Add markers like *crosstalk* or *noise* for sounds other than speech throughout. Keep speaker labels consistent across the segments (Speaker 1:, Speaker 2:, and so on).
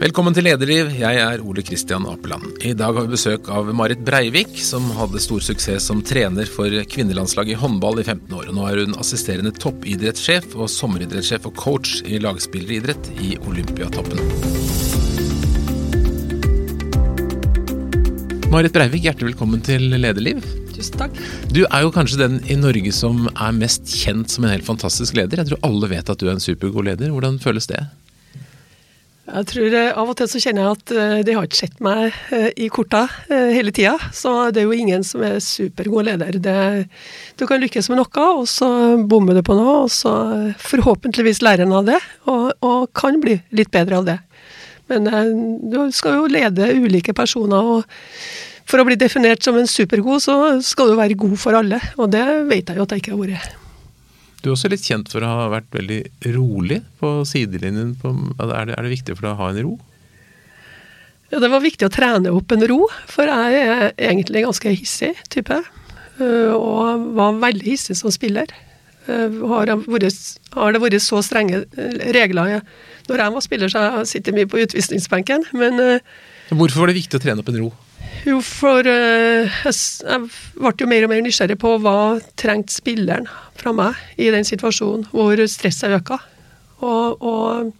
Speaker 1: Velkommen til Lederliv, jeg er Ole Kristian Apeland. I dag har vi besøk av Marit Breivik, som hadde stor suksess som trener for kvinnelandslaget i håndball i 15 år. Nå er hun assisterende toppidrettssjef og sommeridrettssjef og coach i lagspilleridrett i Olympiatoppen. Marit Breivik, hjertelig velkommen til Lederliv.
Speaker 2: Tusen takk.
Speaker 1: Du er jo kanskje den i Norge som er mest kjent som en helt fantastisk leder. Jeg tror alle vet at du er en supergod leder. Hvordan føles det?
Speaker 2: Jeg tror eh, Av og til så kjenner jeg at eh, de har ikke sett meg eh, i korta hele tida. Så det er jo ingen som er supergod leder. Det, du kan lykkes med noe, og så bommer du på noe, og så forhåpentligvis lærer en av det, og, og, kan bli litt bedre av det. Men du skal jo lede ulike personer, og for å bli definert som en supergod, så skal du være god for alle. Og det vet jeg jo at jeg ikke har vært.
Speaker 1: Du er også litt kjent for å ha vært veldig rolig på sidelinjen. På, er, det, er, det, viktig for deg å ha en ro?
Speaker 2: Ja, det var viktig å trene opp en ro, for jeg er egentlig ganske hissig type. Eh, og var veldig hissig som spiller. Eh, har, vært, har det vært så strenge eh, regler når jeg var spiller, så jeg sitter mye på utvisningsbenken, men
Speaker 1: Hvorfor var det viktig å trene opp en ro?
Speaker 2: Jo, for uh, jeg, jeg, ble jo mer og mer nysgjerrig på hva trengte spilleren fra meg i den situasjonen hvor stresset øka. Og, og,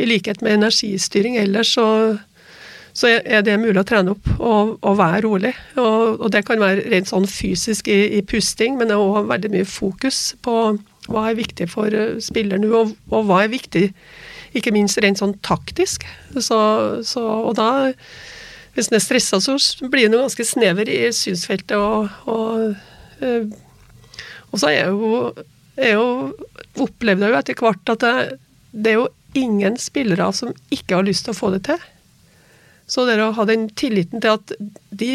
Speaker 2: i likhet med energistyring ellers, så, så, er det mulig å trene opp og, og være rolig. Og, og, det kan være rent sånn fysisk i, i pusting, men det er òg veldig mye fokus på hva er viktig for eh, spilleren nå, og, hva er viktig ikke minst rent sånn taktisk. Så, så, og da hvis en er stressa, så blir en ganske snever i synsfeltet. Og, og, øh, og så er jo, er jo opplevde jeg jo etter hvert at det, det, er jo ingen spillere som ikke har lyst til å få det til. Så det å ha den tilliten til at de,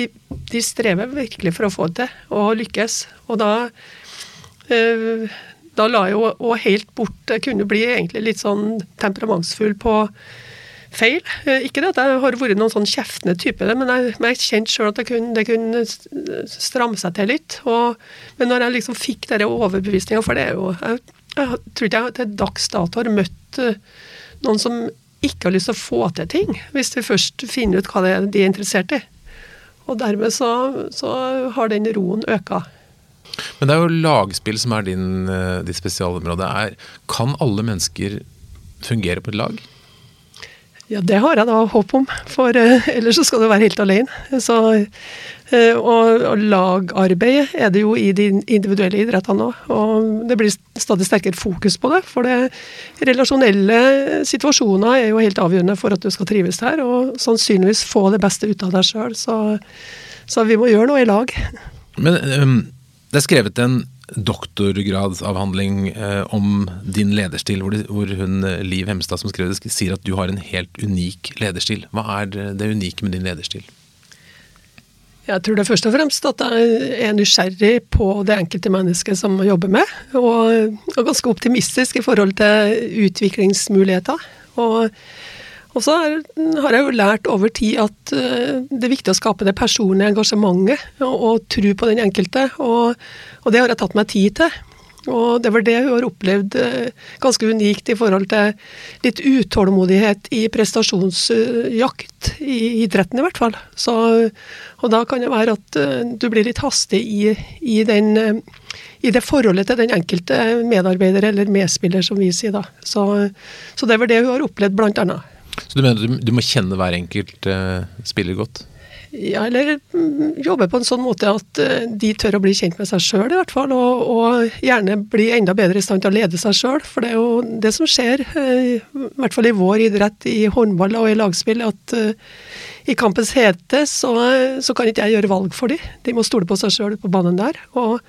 Speaker 2: de strever virkelig for å få det til og lykkes. Og da øh, da la jeg jo helt bort Jeg kunne bli egentlig litt sånn temperamentsfull på feil. Eh, ikke det at jeg har vært noen sånn kjeftende type, men jeg, men jeg kjente sjøl at det kunne, kunne, stramme seg til litt. Og, men når jeg liksom fikk denne overbevisninga, for det er jo Jeg, jeg tror ikke jeg til dags dato har møtt eh, noen som ikke har lyst til å få til ting, hvis de først finner ut hva det er de er interessert i. Og dermed så, så har den roen øka.
Speaker 1: Men det er jo lagspill som er din, eh, ditt spesialområde. Er, kan alle mennesker fungere på et lag?
Speaker 2: Ja, det har jeg da håp om, for uh, ellers så skal du være helt alene. Så, uh, og, og, lagarbeid er det jo i de individuelle idrettene òg. Og det blir stadig sterkere fokus på det. For det relasjonelle situasjoner er jo helt avgjørende for at du skal trives her, og sannsynligvis få det beste ut av deg sjøl. Så, så, vi må gjøre noe i lag.
Speaker 1: Men um, det er skrevet en doktorgradsavhandling eh, om din lederstil, hvor, hun eh, Liv Hemstad som skrev det, sier at du har en helt unik lederstil. Hva er det, unike med din lederstil?
Speaker 2: Jeg tror det er først og fremst at jeg er nysgjerrig på det enkelte mennesket som jobber med, og, og ganske optimistisk i forhold til utviklingsmuligheter. Og og så har jeg jo lært over tid at eh, det er viktig å skape det personlige engasjementet og, og tro på den enkelte, og, og, det har jeg tatt meg tid til. Og det var det hun har opplevd eh, ganske unikt i forhold til litt utålmodighet i prestasjonsjakt, i idretten i hvert fall. Så, og da kan det være at eh, du blir litt hastig i, i, den, i det forholdet til den enkelte medarbeider eller medspiller, som vi sier da. Så, så det var det hun har opplevd, blant annet.
Speaker 1: Så du mener du, du må kjenne hver enkelt uh, spiller godt?
Speaker 2: Ja, eller mm, jobbe på en sånn måte at uh, de tør å bli kjent med seg sjøl, i hvert fall. Og, og, gjerne bli enda bedre i stand til å lede seg sjøl. For det er jo det som skjer, uh, i hvert fall i vår idrett, i håndball og i lagspill, at i kampens hete så, så, kan ikke jeg gjøre valg for dem. De må stole på seg sjøl på banen der. og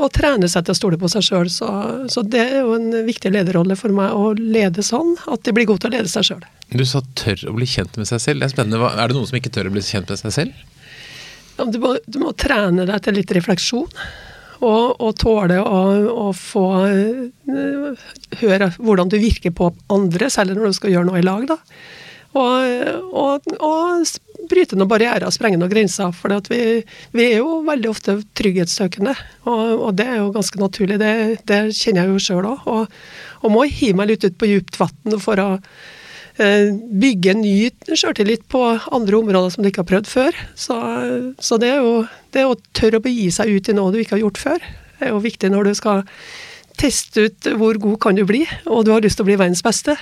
Speaker 2: og trene seg til å stole på seg sjøl. Så, så, det er jo en viktig lederrolle for meg å lede sånn at de blir gode til å lede seg sjøl.
Speaker 1: Du sa 'tør å bli kjent med seg selv'. Det Er spennende. Er det noen som ikke tør å bli kjent med seg selv?
Speaker 2: Ja, du, må, du, må, trene deg til litt refleksjon. Og, og tåle å, å, få uh, høre hvordan du virker på andre, særlig når du skal gjøre noe i lag. da. Og, og, og bryte noen barrierer, sprenge noen grenser. For vi, vi, er jo veldig ofte trygghetssøkende, og, og, det er jo ganske naturlig. Det, det kjenner jeg jo sjøl òg. Og, og, må hive meg litt ut på djupt vann for å eh, bygge ny sjøltillit på andre områder som du ikke har prøvd før. Så, så det, er jo, det å tørre å begi seg ut i noe du ikke har gjort før, er jo viktig når du skal teste ut hvor god kan du bli, og du har lyst til å bli verdens beste.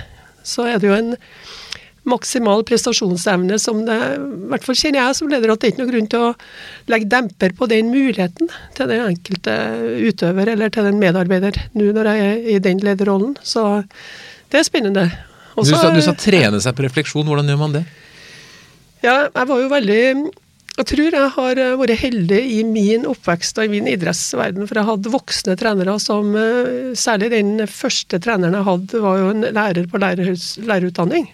Speaker 2: Så er det jo en maksimal prestasjonsevne som det I hvert fall kjenner jeg som leder at det er ikke noe grunn til å legge demper på den muligheten til den enkelte utøver eller til den medarbeider nå når jeg er i den lederrollen. Så det er spennende.
Speaker 1: Også, du, sa, du sa trene seg på refleksjon, hvordan gjør man det?
Speaker 2: Ja, jeg var jo veldig jeg tror jeg har vært heldig i min oppvekst og i min idrettsverden, for jeg hadde voksne trenere som eh, Særlig den første treneren jeg hadde, var jo en lærer på lærerutdanning.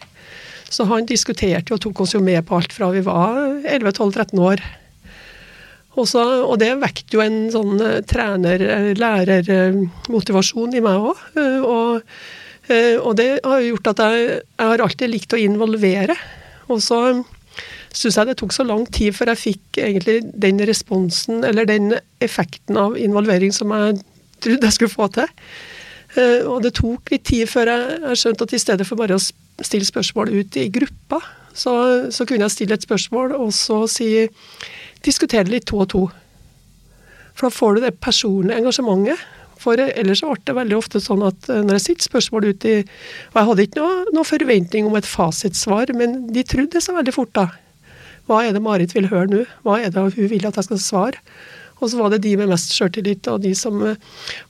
Speaker 2: Så han diskuterte og tok oss jo med på alt fra vi var 11-12-13 år. Også, og det vekket jo en sånn uh, trener-lærer-motivasjon i meg òg. Og, og, det har gjort at jeg, jeg, har alltid likt å involvere. Og så syns jeg det tok så lang tid før jeg fikk egentlig den responsen, eller den effekten av involvering som jeg trodde jeg skulle få til. Og det tok litt tid før jeg, skjønte at i stedet for bare å stille spørsmål ut i gruppa. Så, så, kunne jeg stille et spørsmål og så si diskutere litt to og to. For da får du det personlige engasjementet. For ellers ble det veldig ofte sånn at eh, når jeg stilte spørsmål ut i Og jeg hadde ikke noe, noe forventning om et fasitsvar, men de trodde så veldig fort, da. Hva er det Marit vil høre nå? Hva er det hun vil at jeg skal svare? Og så var det de med mest sjøltillit, og de som eh,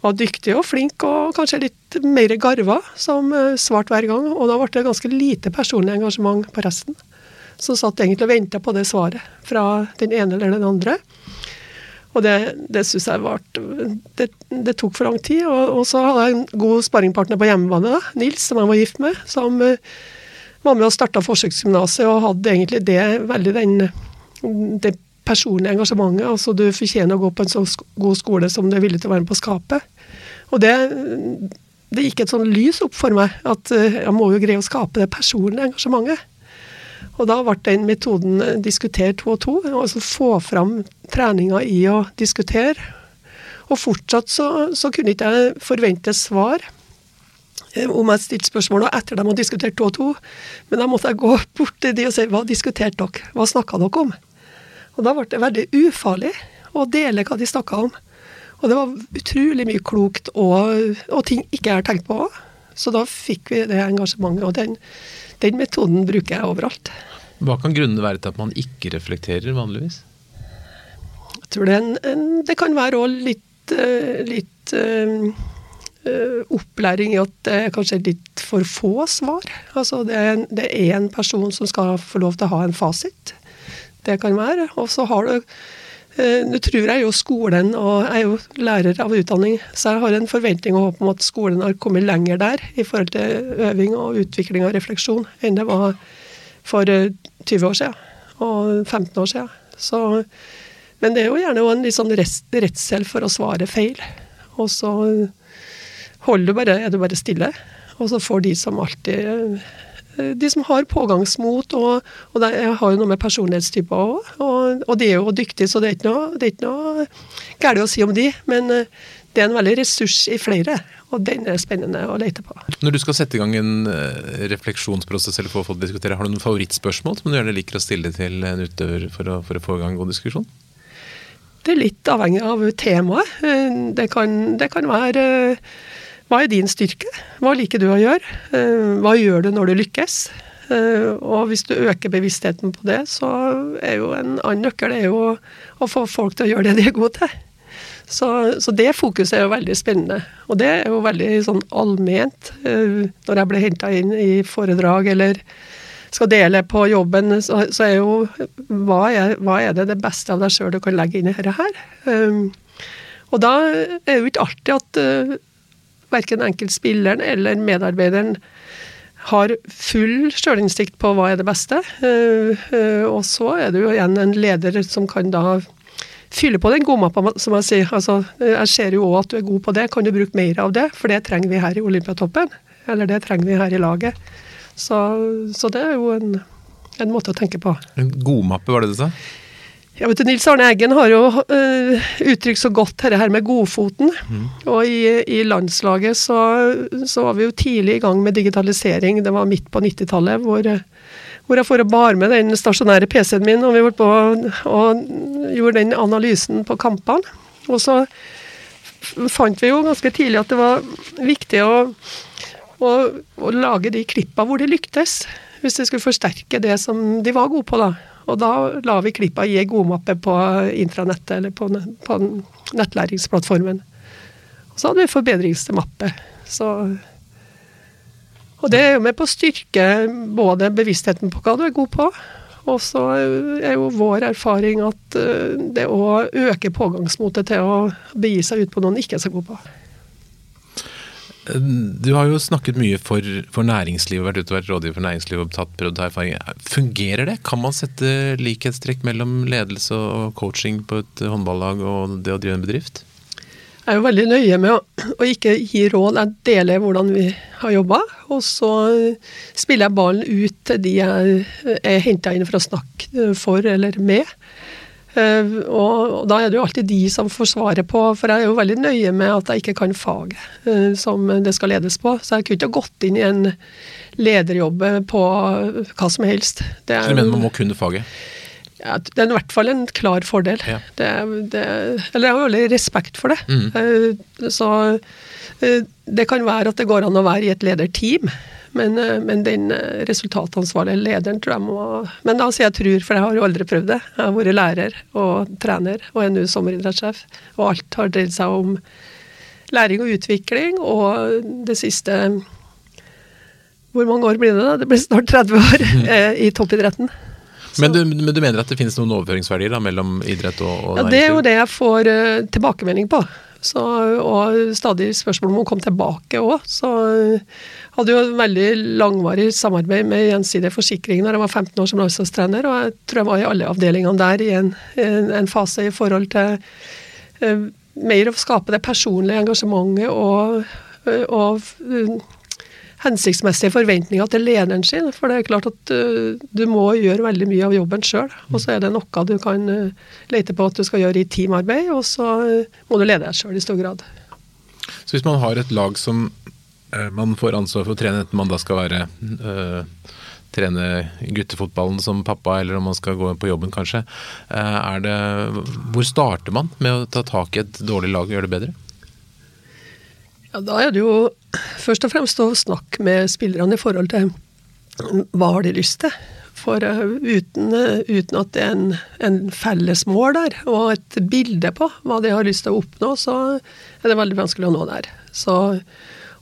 Speaker 2: var dyktige og flinke og kanskje litt mer garva, som eh, svarte hver gang. Og da ble det ganske lite personlig engasjement på resten. Som satt egentlig og venta på det svaret fra den ene eller den andre. Og det, det syns jeg var det, det, tok for lang tid. Og, og, så hadde jeg en god sparringpartner på hjemmebane, da, Nils, som jeg var gift med, som uh, var med og starta forsøksgymnaset og hadde egentlig det veldig den det personlige engasjementet. Altså du fortjener å gå på en så god skole som du er villig til å være med på å skape. Og det, det gikk et sånn lys opp for meg, at eh, jeg må jo greie å skape det personlige engasjementet. Og da ble den metoden diskutert to og to, altså få fram treninga i å diskutere. Og fortsatt så, så kunne ikke jeg forvente svar eh, om jeg stilte spørsmål etter de hadde diskutert to og to. Men da måtte jeg gå bort til de og si hva diskuterte dere, hva snakka dere om? Og da ble det veldig ufarlig å dele hva de snakka om. Og det var utrolig mye klokt og, og ting ikke jeg har tenkt på òg. Så da fikk vi det engasjementet, og den, den, metoden bruker jeg overalt.
Speaker 1: Hva kan grunnene være til at man ikke reflekterer vanligvis?
Speaker 2: Jeg tror det, en, en, det kan være òg litt, uh, litt uh, opplæring i at det er kanskje litt for få svar. Altså det er, det er en person som skal få lov til å ha en fasit det kan være. Og så har du eh, Nå tror jeg jo skolen, og jeg er jo lærer av utdanning, så jeg har en forventning og håp om at skolen har kommet lenger der i forhold til øving og utvikling og refleksjon enn det var for 20 eh, år siden og 15 år siden. Så, men det er jo gjerne en litt sånn redsel for å svare feil. Og så holder du bare, er du bare stille, og så får de som alltid de som har pågangsmot, og, og det har jo noe med personlighetstyper òg. Og, og, de er jo dyktige, så det er ikke noe, det er galt å si om de. Men eh, det er en veldig ressurs i flere, og den er spennende å lete på.
Speaker 1: Når du skal sette i gang en eh, refleksjonsprosess eller få folk diskutere, har du noen favorittspørsmål som du gjerne liker å stille til en utøver for å, for å få i gang en god diskusjon?
Speaker 2: Det er litt avhengig av temaet. Det kan, det kan være hva er din styrke? Hva liker du å gjøre? Eh, hva gjør du når du lykkes? Eh, og hvis du øker bevisstheten på det, så er jo en annen nøkkel er jo å få folk til å gjøre det de er gode til. Så, så, det fokuset er jo veldig spennende. Og det er jo veldig sånn allment. Eh, når jeg blir henta inn i foredrag eller skal dele på jobben, så, så er jo hva er, hva er, det det beste av deg sjøl du kan legge inn i dette her? og da er det jo ikke alltid at verken enkeltspilleren eller medarbeideren har full sjølinnsikt på hva er det beste. Eh, eh, og så er det jo igjen en leder som kan da fylle på den godmappa, som jeg sier. Altså, jeg ser jo òg at du er god på det, kan du bruke mer av det? For det trenger vi her i Olympiatoppen. Eller det trenger vi her i laget. Så, så det er jo en, en måte å tenke på.
Speaker 1: En godmappe, var det du sa?
Speaker 2: Ja, vet du, Nils Arne Eggen har jo uh, uttrykt så godt dette her med godfoten. Mm. Og i, i landslaget så, så, var vi jo tidlig i gang med digitalisering. Det var midt på 90-tallet hvor, hvor, jeg får og bar med den stasjonære PC-en min, og vi holdt på og gjorde den analysen på kampene. Og så fant vi jo ganske tidlig at det var viktig å, å, å lage de klippa hvor de lyktes. Hvis de skulle forsterke det som de var gode på, da. Og da la vi klippa i ei godmappe på intranettet eller på, på nettlæringsplattformen. Og så hadde vi forbedringsmappe. Så Og det er jo med på å styrke både bevisstheten på hva du er god på, og så er jo vår erfaring at eh, det å øke pågangsmotet til å begi seg ut på noe en ikke er så god på.
Speaker 1: Du har jo snakket mye for, for næringslivet, vært ute og vært rådgiver for næringslivet og tatt prøvd erfaring. Fungerer det? Kan man sette likhetstrekk mellom ledelse og coaching på et håndballag og det å drive en bedrift?
Speaker 2: Jeg er jo veldig nøye med å, å ikke gi råd. Jeg deler hvordan vi har jobba. Og så spiller jeg ballen ut til de jeg er henta inn for å snakke for eller med. Eh, og da er det jo alltid de som får svaret på, for jeg er jo veldig nøye med at jeg ikke kan faget eh, som det skal ledes på. Så jeg kunne ikke gått inn i en lederjobb på hva som helst.
Speaker 1: Det så du mener man må kunne faget?
Speaker 2: Ja, det er i hvert fall en klar fordel. Ja. Det, det, eller jeg har veldig respekt for det. Mm. Eh, så det kan være at det går an å være i et lederteam. Men, eh, men, den eh, resultatansvarlige lederen tror jeg må Men da sier jeg tror, for jeg har jo aldri prøvd det. Jeg har vært lærer og trener og er nå sommeridrettssjef. Og alt har dreid seg om læring og utvikling, og det siste Hvor mange år blir det, da? Det blir snart 30 år eh, i toppidretten.
Speaker 1: Men du, men du, mener at det finnes noen overføringsverdier da, mellom idrett og, og
Speaker 2: Ja, Det er jo det jeg får uh, tilbakemelding på. Så, og stadig spørsmål om å komme tilbake òg. Så hadde jo en veldig langvarig samarbeid med Gjensidige Forsikring når jeg var 15 år som landslagstrener, og jeg tror jeg var i alle avdelingene der i en, en, en fase i forhold til uh, mer å skape det personlige engasjementet og, og uh, hensiktsmessige forventninger til lederen sin. For det er klart at uh, du må gjøre veldig mye av jobben sjøl. Og så er det noe du kan uh, lete på at du skal gjøre i teamarbeid, og så uh, må du lede deg sjøl i stor grad.
Speaker 1: Så hvis man har et lag som man får ansvar for å trene, enten man da skal være trene guttefotballen som pappa, eller om man skal gå på jobben kanskje, det Hvor starter man med å ta tak i et dårlig lag og gjøre det bedre?
Speaker 2: Ja, Da er det jo først og fremst å snakke med spillerne i forhold til hva har de lyst til. For uh, uten, uh, uten, at det er en, en felles mål der, og et bilde på hva de har lyst til å oppnå, så er det veldig vanskelig å nå der. Så,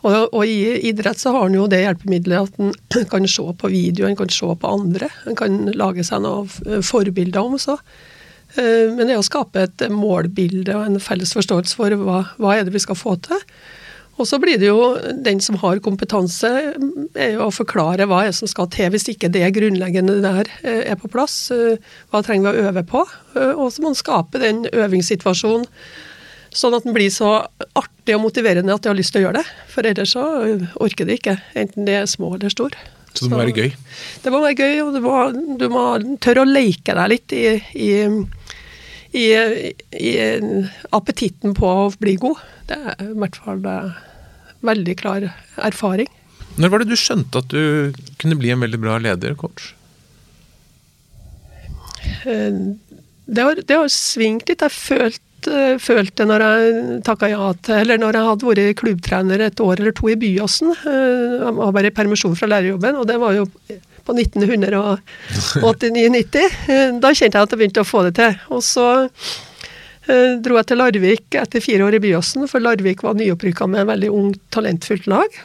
Speaker 2: og, og, i idrett så har en jo det hjelpemiddelet at en *clears throat* kan se på video, en kan se på andre. En kan lage seg noen forbilder om så. Uh, men det å skape et målbilde og en felles forståelse for hva, hva er det vi skal få til, og så blir det jo den som har kompetanse, er jo å forklare hva som skal til hvis ikke det grunnleggende der eh, er på plass. Eh, hva trenger vi å øve på? Eh, og så må man skape den øvingssituasjonen sånn at den blir så artig og motiverende at de har lyst til å gjøre det. For ellers så orker de ikke, enten de er små eller store.
Speaker 1: Så det må være gøy?
Speaker 2: Det må være gøy, og må, du må tørre å leke deg litt i, i, i, i appetitten på å bli god. Det er i hvert fall veldig klar erfaring.
Speaker 1: Når var det du skjønte at du kunne bli en veldig bra leder, coach?
Speaker 2: Eh, det har, det har svingt litt. Jeg følte, eh, følte når jeg takka ja til Eller når jeg hadde vært klubbtrener et år eller to i Byåsen. Eh, jeg var bare i permisjon fra lærerjobben, og det var jo på 1989-90. Da kjente jeg at jeg begynte å få det til. Og så Eh, dro jeg til Larvik etter fire år i Byåsen, for Larvik var nyopprykka med en veldig ung, talentfullt lag.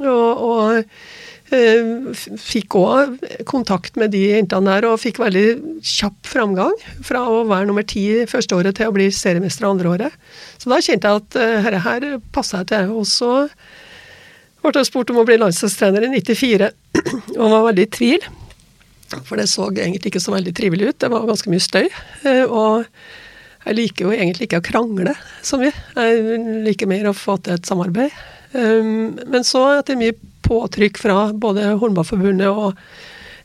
Speaker 2: Og, og eh, fikk òg kontakt med de jentene der, og fikk veldig kjapp framgang. Fra å være nummer ti første året til å bli seriemester andre året. Så da kjente jeg at dette her passa jeg til. Og så ble spurt om å bli landslagstrener i 94, og var veldig i tvil. For det så egentlig ikke så veldig trivelig ut. Det var ganske mye støy. Uh, og jeg liker jo egentlig ikke å krangle så mye. Jeg liker mer å få til et samarbeid. Um, men så, etter mye påtrykk fra både Håndballforbundet og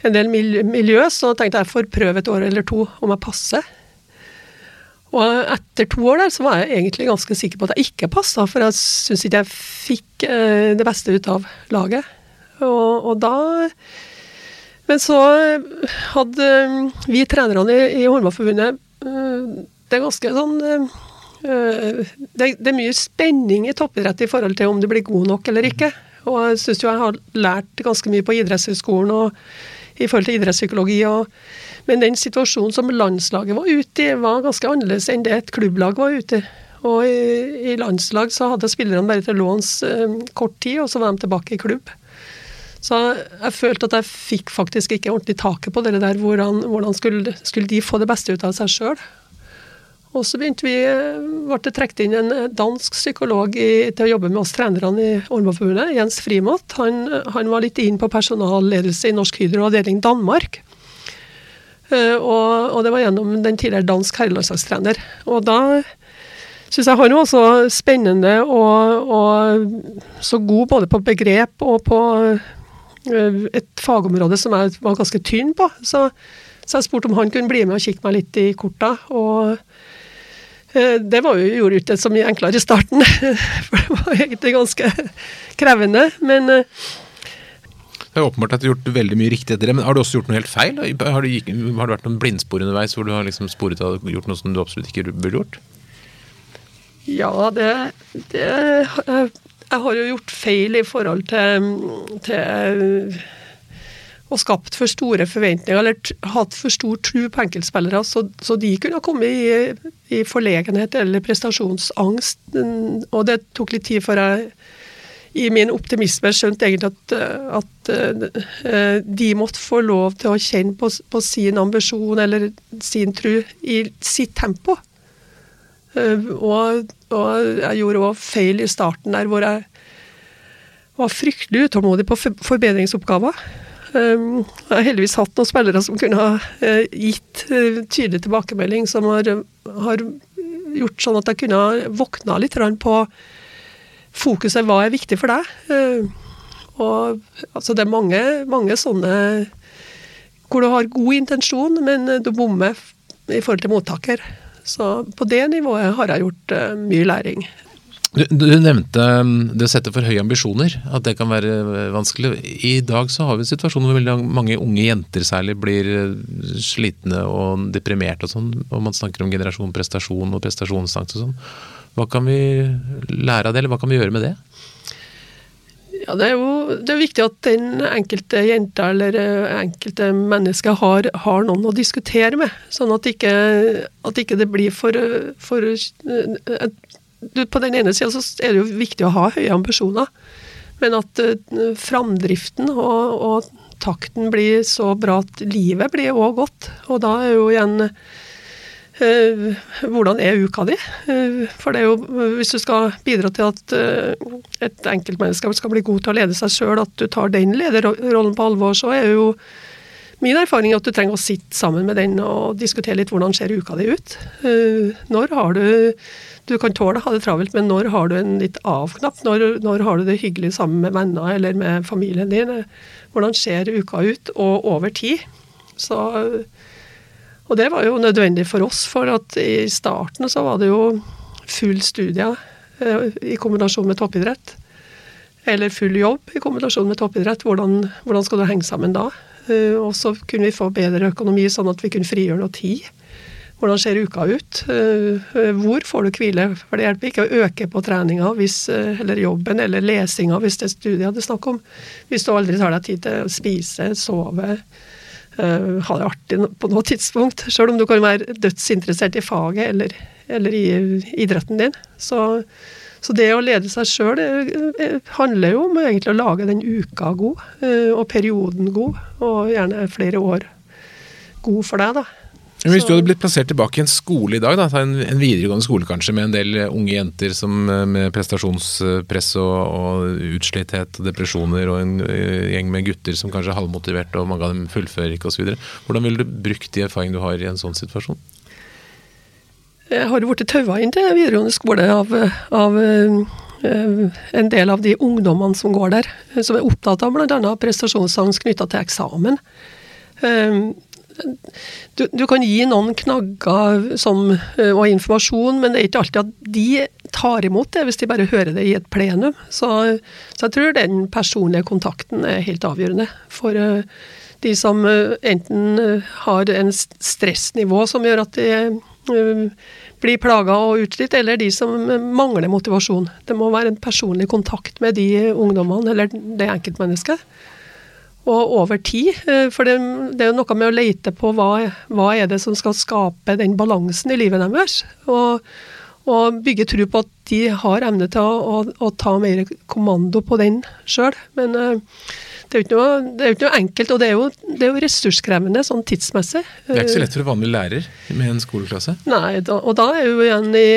Speaker 2: en del miljø, så tenkte jeg jeg får prøve et år eller to om jeg passer. Og etter to år der så var jeg egentlig ganske sikker på at jeg ikke passa, for jeg syns ikke jeg fikk eh, det beste ut av laget. Og, og, da Men så hadde vi trenerne i, i Håndballforbundet eh, Det er ganske sånn eh, det, det, er mye spenning i toppidrett i forhold til om du blir god nok eller ikke. Og jeg syns jo jeg har lært ganske mye på idrettshøyskolen og i forhold til idrettspsykologi. og men den situasjonen som landslaget var ute i, var ganske annerledes enn det et klubblag var ute. Og i, i landslag så hadde spillerne bare til låns eh, kort tid, og så var de tilbake i klubb. Så jeg følte at jeg fikk faktisk ikke ordentlig taket på det der, hvordan, hvordan skulle, skulle, de få det beste ut av seg sjøl. Og så begynte vi, eh, ble det trukket inn en dansk psykolog i, til å jobbe med oss trenerne i Ormforbundet, Jens Frimåt. Han, han var litt inn på personalledelse i Norsk Hydro avdeling Danmark. Eh, og, og, det var gjennom den tidligere dansk herrelandslagstrener. Og da syns jeg han var så spennende og, og, så god både på begrep og på eh, et fagområde som jeg var ganske tynn på. Så, så jeg spurte om han kunne bli med og kikke meg litt i korta. og eh, det var jo, gjorde ikke så mye enklere i starten, *laughs* for det var egentlig ganske krevende. Men
Speaker 1: det er åpenbart at du har gjort veldig mye riktig etter det, men har du også gjort noe helt feil? Har, du, har det vært noen blindspor underveis hvor du har liksom sporet av gjort noe som du absolutt ikke burde gjort?
Speaker 2: Ja, det, det jeg, jeg, har jo gjort feil i forhold til, til og skapt for store forventninger, eller hatt for stor tro på enkeltspillere, så, så, de kunne ha kommet i, i, forlegenhet eller prestasjonsangst. Og det tok litt tid før jeg i min optimisme skjønte egentlig at, at uh, de måtte få lov til å kjenne på, på sin ambisjon eller sin tro i sitt tempo. Uh, og, og, jeg gjorde òg feil i starten der hvor jeg var fryktelig utålmodig på forbedringsoppgaver. Um, jeg har heldigvis hatt noen spillere som kunne ha uh, gitt tydelig tilbakemelding, som har, har, gjort sånn at jeg kunne ha våkna litt på fokuset hva er viktig for deg. Eh, og altså det er mange, mange sånne hvor du har god intensjon, men du bommer i forhold til mottaker. Så på det nivået har jeg gjort uh, mye læring.
Speaker 1: Du, du, nevnte um, det å sette for høye ambisjoner, at det kan være uh, vanskelig. I dag så har vi en situasjon hvor veldig mange unge jenter særlig blir slitne og deprimerte og sånn, og man snakker om generasjon prestasjon og prestasjonsangst og sånn. Hva kan vi lære av det, eller hva kan vi gjøre med det?
Speaker 2: Ja, Det er jo det er viktig at den enkelte jenta eller eh, enkelte menneske har, har, noen å diskutere med. Sånn at ikke, at ikke det blir for, for eh, På den ene sida er det jo viktig å ha høye ambisjoner, men at uh, framdriften og, og, takten blir så bra at livet blir òg godt. Og da er jo igjen uh, hvordan er uka di? Uh, for det er jo, hvis du skal bidra til at et enkeltmenneske skal bli god til å lede seg sjøl, at du tar den lederrollen på alvor, så er jo min erfaring er at du trenger å sitte sammen med den og diskutere litt hvordan ser uka di ut. Når har du Du kan tåle å ha det travelt, men når har du en litt av-knapp? Når, når, har du det hyggelig sammen med venner eller med familien din? Hvordan ser uka ut, og over tid? Så og det var jo nødvendig for oss, for at i starten så var det jo full studie eh, i kombinasjon med toppidrett. Eller full jobb i kombinasjon med toppidrett. Hvordan, hvordan skal du henge sammen da? Eh, og så kunne vi få bedre økonomi, sånn at vi kunne frigjøre noe tid. Hvordan ser uka ut? Eh, hvor får du hvile? For det hjelper ikke å øke på treninga eller jobben eller lesinga hvis det er studiet det er snakk om. Hvis du aldri tar deg tid til å spise, sove, ha det artig på noe tidspunkt. Selv om du kan være dødsinteressert i faget eller, eller i idretten din. Så, så, det å lede seg sjøl handler jo om egentlig å lage den uka god, uh, og perioden god, og gjerne flere år god for deg, da.
Speaker 1: Hvis du hadde blitt plassert tilbake i en skole i dag, da, en, en, videregående skole kanskje, med en del unge jenter som, eh, med prestasjonspress og, og utslitthet og depresjoner, og en gjeng med gutter som kanskje er halvmotiverte og mange av dem fullfører ikke osv. Hvordan ville du brukt de erfaringene du har i en sånn situasjon?
Speaker 2: Jeg har blitt taua inn til videregående skole av, av uh, en del av de ungdommene som går der, som er opptatt av bl.a. prestasjonsangst knytta til eksamen. Du, du, kan gi noen knagger som, eh, og informasjon, men det er ikke alltid at de tar imot det hvis de bare hører det i et plenum. Så, så jeg tror den personlige kontakten er helt avgjørende for de som enten har en stressnivå som gjør at de blir plaga og utslitt, eller de som mangler motivasjon. Det må være en personlig kontakt med de ungdommene eller det enkeltmennesket. Og over tid. Eh, for det, det, er jo noe med å lete på hva, hva er det som skal skape den balansen i livet deres. Og, og bygge tro på at de har evne til å, å, å ta mer kommando på den sjøl. Men uh, det er jo ikke noe, det er ikke noe enkelt, og det er, jo, det er, jo, ressurskrevende sånn tidsmessig.
Speaker 1: Det er ikke så lett for en vanlig lærer med en skoleklasse?
Speaker 2: Nei, da, og da er jo igjen i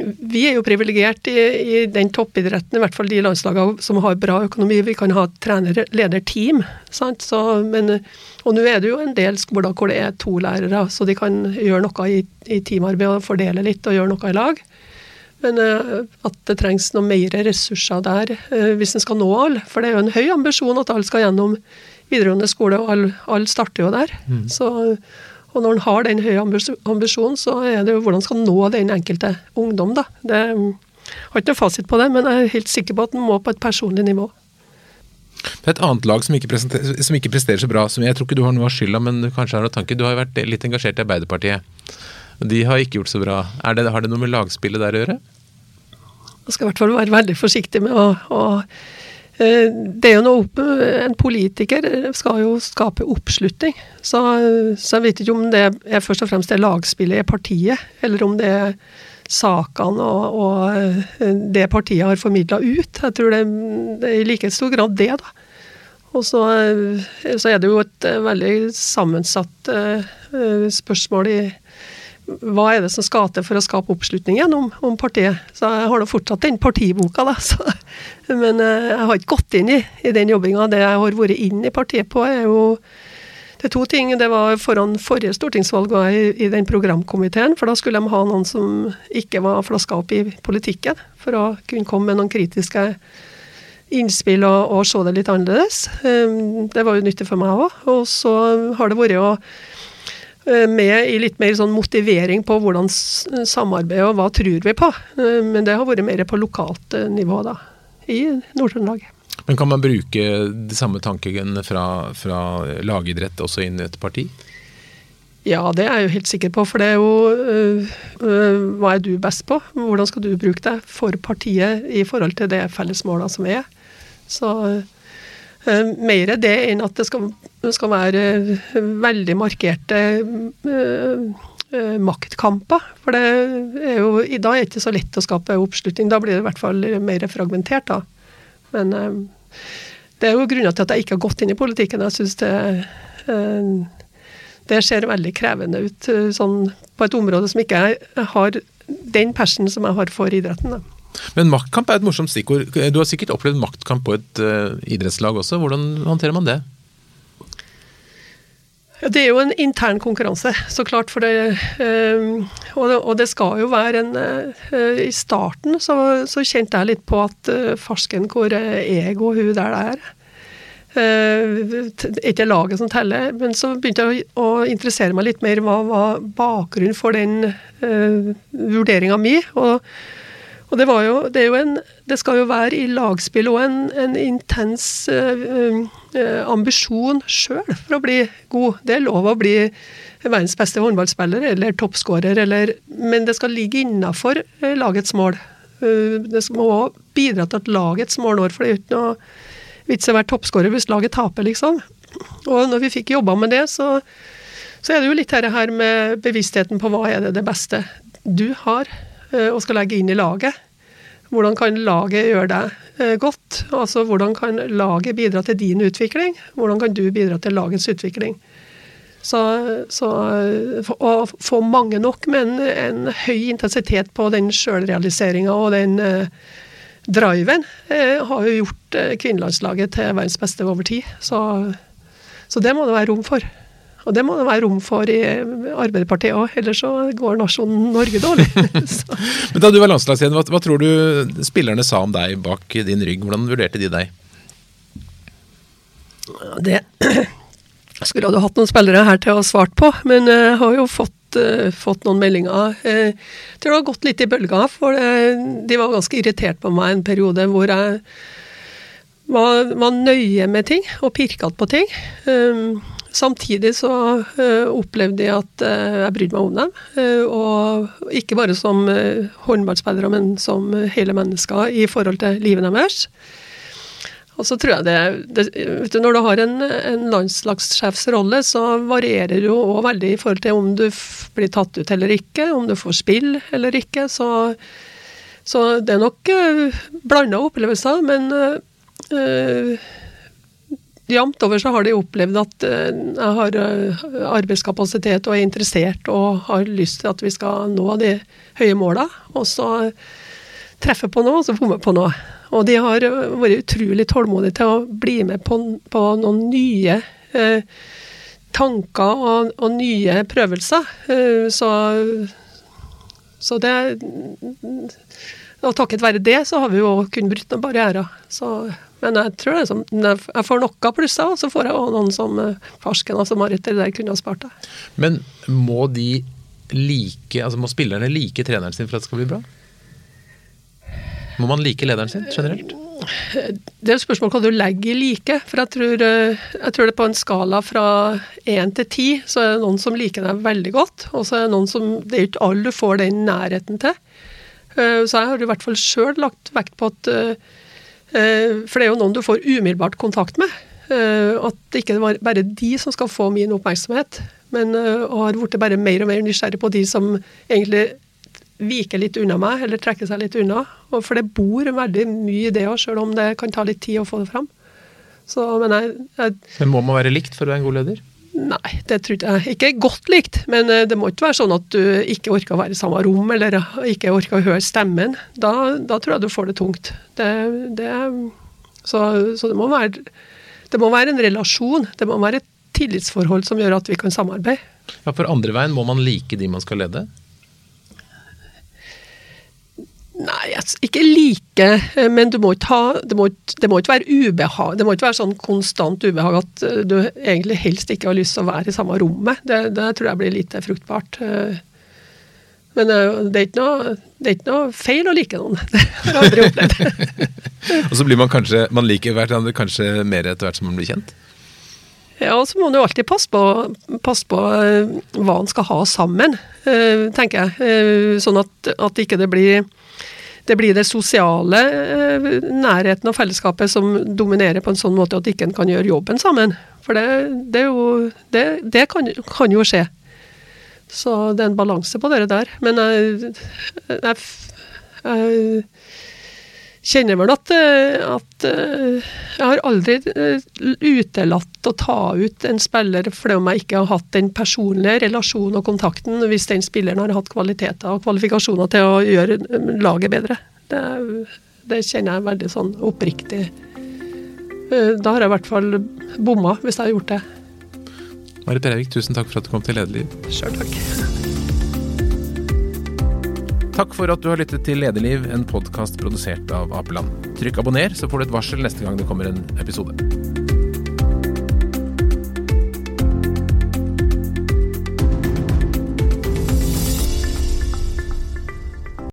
Speaker 2: vi er jo privilegert i, i, den toppidretten, i hvert fall de landslagene som har bra økonomi. Vi kan ha trener-leder-team. Men, og nå er det jo en del skoler hvor det er to lærere, så de kan gjøre noe i, i teamarbeid og fordele litt og gjøre noe i lag. Men uh, at det trengs noe mer ressurser der uh, hvis en skal nå alle. For det er jo en høy ambisjon at alle skal gjennom videregående skole, og alle, alle starter jo der. Mm. Så, og når en har den høye ambisjonen, så er det jo hvordan skal nå den enkelte ungdom, da. Det, jeg har ikke noe fasit på det, men jeg er helt sikker på at en må på et personlig nivå.
Speaker 1: Det er et annet lag som ikke, som ikke, presterer så bra, som jeg tror ikke du har noe av skylda, men du kanskje har noe tanke. Du har jo vært litt engasjert i Arbeiderpartiet. De har ikke gjort så bra. Det, har det noe med lagspillet der å gjøre?
Speaker 2: Jeg skal i hvert fall være veldig forsiktig med å, å eh, det er jo noe, En politiker skal jo skape oppslutning. Så, så, jeg vet ikke om det er først og fremst det lagspillet i partiet, eller om det er sakene og, og eh, det partiet har formidla ut. Jeg tror det, det, er i like stor grad det, da. Og så, eh, så er det jo et veldig sammensatt spørsmål i hva er det som skal til for å skape oppslutning gjennom om partiet. Så jeg har nå fortsatt den partiboka, da. *laughs* Så, men eh, jeg har ikke gått inn i, i den jobbinga. Det jeg har vært inn i partiet på, er jo det er to ting. Det var foran forrige stortingsvalg var jeg i, i den programkomiteen, for da skulle de ha noen som ikke var flaska opp i politikken, for å kunne komme med noen kritiske innspill og, og se det litt annerledes. Um, det var jo nyttig for meg òg. Og så har det vært å med i litt mer sånn motivering på hvordan samarbeide og hva tror vi på. Eh, men det har vært mer på lokalt eh, nivå da, i Nord-Trøndelag.
Speaker 1: Men kan man bruke de samme tankene fra, fra lagidrett også inn i et parti?
Speaker 2: Ja, det er jeg jo helt sikker på. For det er jo øh, øh, Hva er du best på? Hvordan skal du bruke det for partiet i forhold til det fellesmålet som er? Så uh, mer det enn at det skal skal være eh, veldig markerte uh, maktkamper. For det er jo, i dag er det ikke så lett å skape oppslutning. Da blir det i hvert fall mer fragmentert. da. Men det er jo grunner til at jeg ikke har gått inn i politikken. Jeg syns det, det ser veldig krevende ut sånn, på et område som ikke har den passion som jeg har for idretten. da.
Speaker 1: Men maktkamp er et morsomt stikkord. Du har sikkert opplevd maktkamp på et idrettslag også. Hvordan håndterer man det?
Speaker 2: Det er jo en intern konkurranse, så klart. For det, ehm, og det skal jo være en eh, I starten så, så kjente jeg litt på at farsken, hvor ego og hun der det er? Uh, ikke laget som teller, men så begynte jeg å, å interessere meg litt mer hva var bakgrunnen for den uh, vurderinga mi. Og og det, jo, det, en, det, skal jo være i lagspill og en, en intens uh, uh, ambisjon sjøl for å bli god. Det er lov å bli verdens beste håndballspiller eller toppskårer, men det skal ligge innafor uh, lagets mål. det må bidra til at lagets mål når, for det er ikke noe vits i å være toppskårer hvis laget taper, liksom. Og når vi fikk jobba med det, så, så er det jo litt her med bevisstheten på hva er det det beste du har Eh, og skal legge inn i laget. Hvordan kan laget gjøre deg eh, godt? Altså hvordan kan laget bidra til din utvikling? Hvordan kan du bidra til lagets utvikling? Så, så eh, å få mange nok men en, høy intensitet på den sjølrealiseringa og den driven, har jo gjort kvinnelandslaget til verdens beste over tid. Så, så det må det være rom for. Og det må det være rom for i Arbeiderpartiet òg, ellers så går nasjonen Norge dårlig. *laughs* *laughs*
Speaker 1: Men Da du var landslagsleder, hva, hva, tror du spillerne sa om deg bak din rygg? Hvordan vurderte de deg?
Speaker 2: Det, *clears throat* Jeg skulle hadde hatt noen spillere her til å ha svart på, men jeg har jo fått, uh, fått noen meldinger. Jeg tror det har gått litt i bølger, for de var ganske irritert på meg en periode hvor jeg var, var nøye med ting og pirkete på ting. Samtidig så uh, opplevde jeg at uh, jeg brydde meg om dem. Uh, og ikke bare som håndballspillere, men som hele mennesker i forhold til livet deres. Og så tror jeg det, det du, Når du har en, en landslagssjefsrolle, så varierer jo òg veldig i forhold til om du blir tatt ut eller ikke, om du får spill eller ikke. Så, så det er nok uh, blanda opplevelser, men uh, jevnt over så har de opplevd at uh, jeg har uh, arbeidskapasitet og er interessert og har lyst til at vi skal nå de høye måla. Og så treffe på noe, og så med på noe. Og de har vært utrolig tålmodige til å bli med på, på noen nye eh, tanker og, og, nye prøvelser. så, så det og takket være det så har vi jo kunnet bryte noen barrierer. Så, men jeg tror det er som, jeg får noe plusser, og så får jeg også noen som eh, Farsken og Marit eller der kunne ha spart deg.
Speaker 1: Men må de like, altså må spillerne like treneren sin for at det skal bli bra? Må man like lederen sin generelt?
Speaker 2: Det er et spørsmål hva du legger i like. For jeg tror, eh, jeg tror det på en skala fra én til ti, så er det noen som liker deg veldig godt. Og så er det noen som Det er ikke alle du får den nærheten til. Eh, så jeg har i hvert fall sjøl lagt vekt på at eh, eh, For det er jo noen du får umiddelbart kontakt med. At det ikke var bare de som skal få min oppmerksomhet, men og har blitt bare mer og mer nysgjerrig på de som egentlig viker litt unna meg, eller trekker seg litt unna. For det bor veldig mye i det òg, sjøl om det kan ta litt tid å få det fram. Så, men, jeg, jeg,
Speaker 1: men må man være likt for å være en god leder?
Speaker 2: Nei, det tror jeg ikke. Godt likt, men eh, det må ikke være sånn at du ikke orker å være i samme rom, eller ikke orker å høre stemmen. Da, da tror jeg du får det tungt. Det, det, så, så det, må være, det må være en relasjon. Det må være et tillitsforhold som gjør at vi kan samarbeide.
Speaker 1: Ja, For andre veien må man like de man skal lede?
Speaker 2: Nei, ikke like, eh, men må ha, det, må, det, må, ikke være ubehag. Det må ikke være sånn konstant ubehag at eh, du egentlig helst ikke har lyst til å være i samme rommet. Det, det tror jeg blir lite fruktbart. Eh. Men det er ikke noe, det er ikke noe feil å like noen. *laughs* Det har jeg aldri opplevd. *laughs*
Speaker 1: og så blir man kanskje man liker hverandre kanskje mer etter hvert som man blir kjent?
Speaker 2: Ja, og så må man jo alltid passe på, passe på hva man skal ha sammen, tenker jeg. Sånn at, at ikke det blir det blir det sosiale eh, nærheten og fellesskapet som dominerer på en sånn måte at ikke en kan gjøre jobben sammen. For det, det, jo, det, kan, kan, jo skje. Så det er en balanse på det der. Men jeg, jeg, jeg kjenner vel at, at, jeg har aldri utelatt å ta ut en spiller fordi om jeg ikke har hatt den personlige relasjonen og kontakten, hvis den spilleren har hatt kvaliteter og kvalifikasjoner til å gjøre laget bedre. Det, det kjenner jeg veldig sånn oppriktig. Da har jeg i hvert fall bomma, hvis jeg har gjort det.
Speaker 1: Marit Breivik, tusen takk for at du kom til Lederliv.
Speaker 2: Sjøl takk.
Speaker 1: Takk for at du har lyttet til Lederliv, en podkast produsert av Apeland. Trykk abonner, så får du et varsel neste gang det kommer en episode.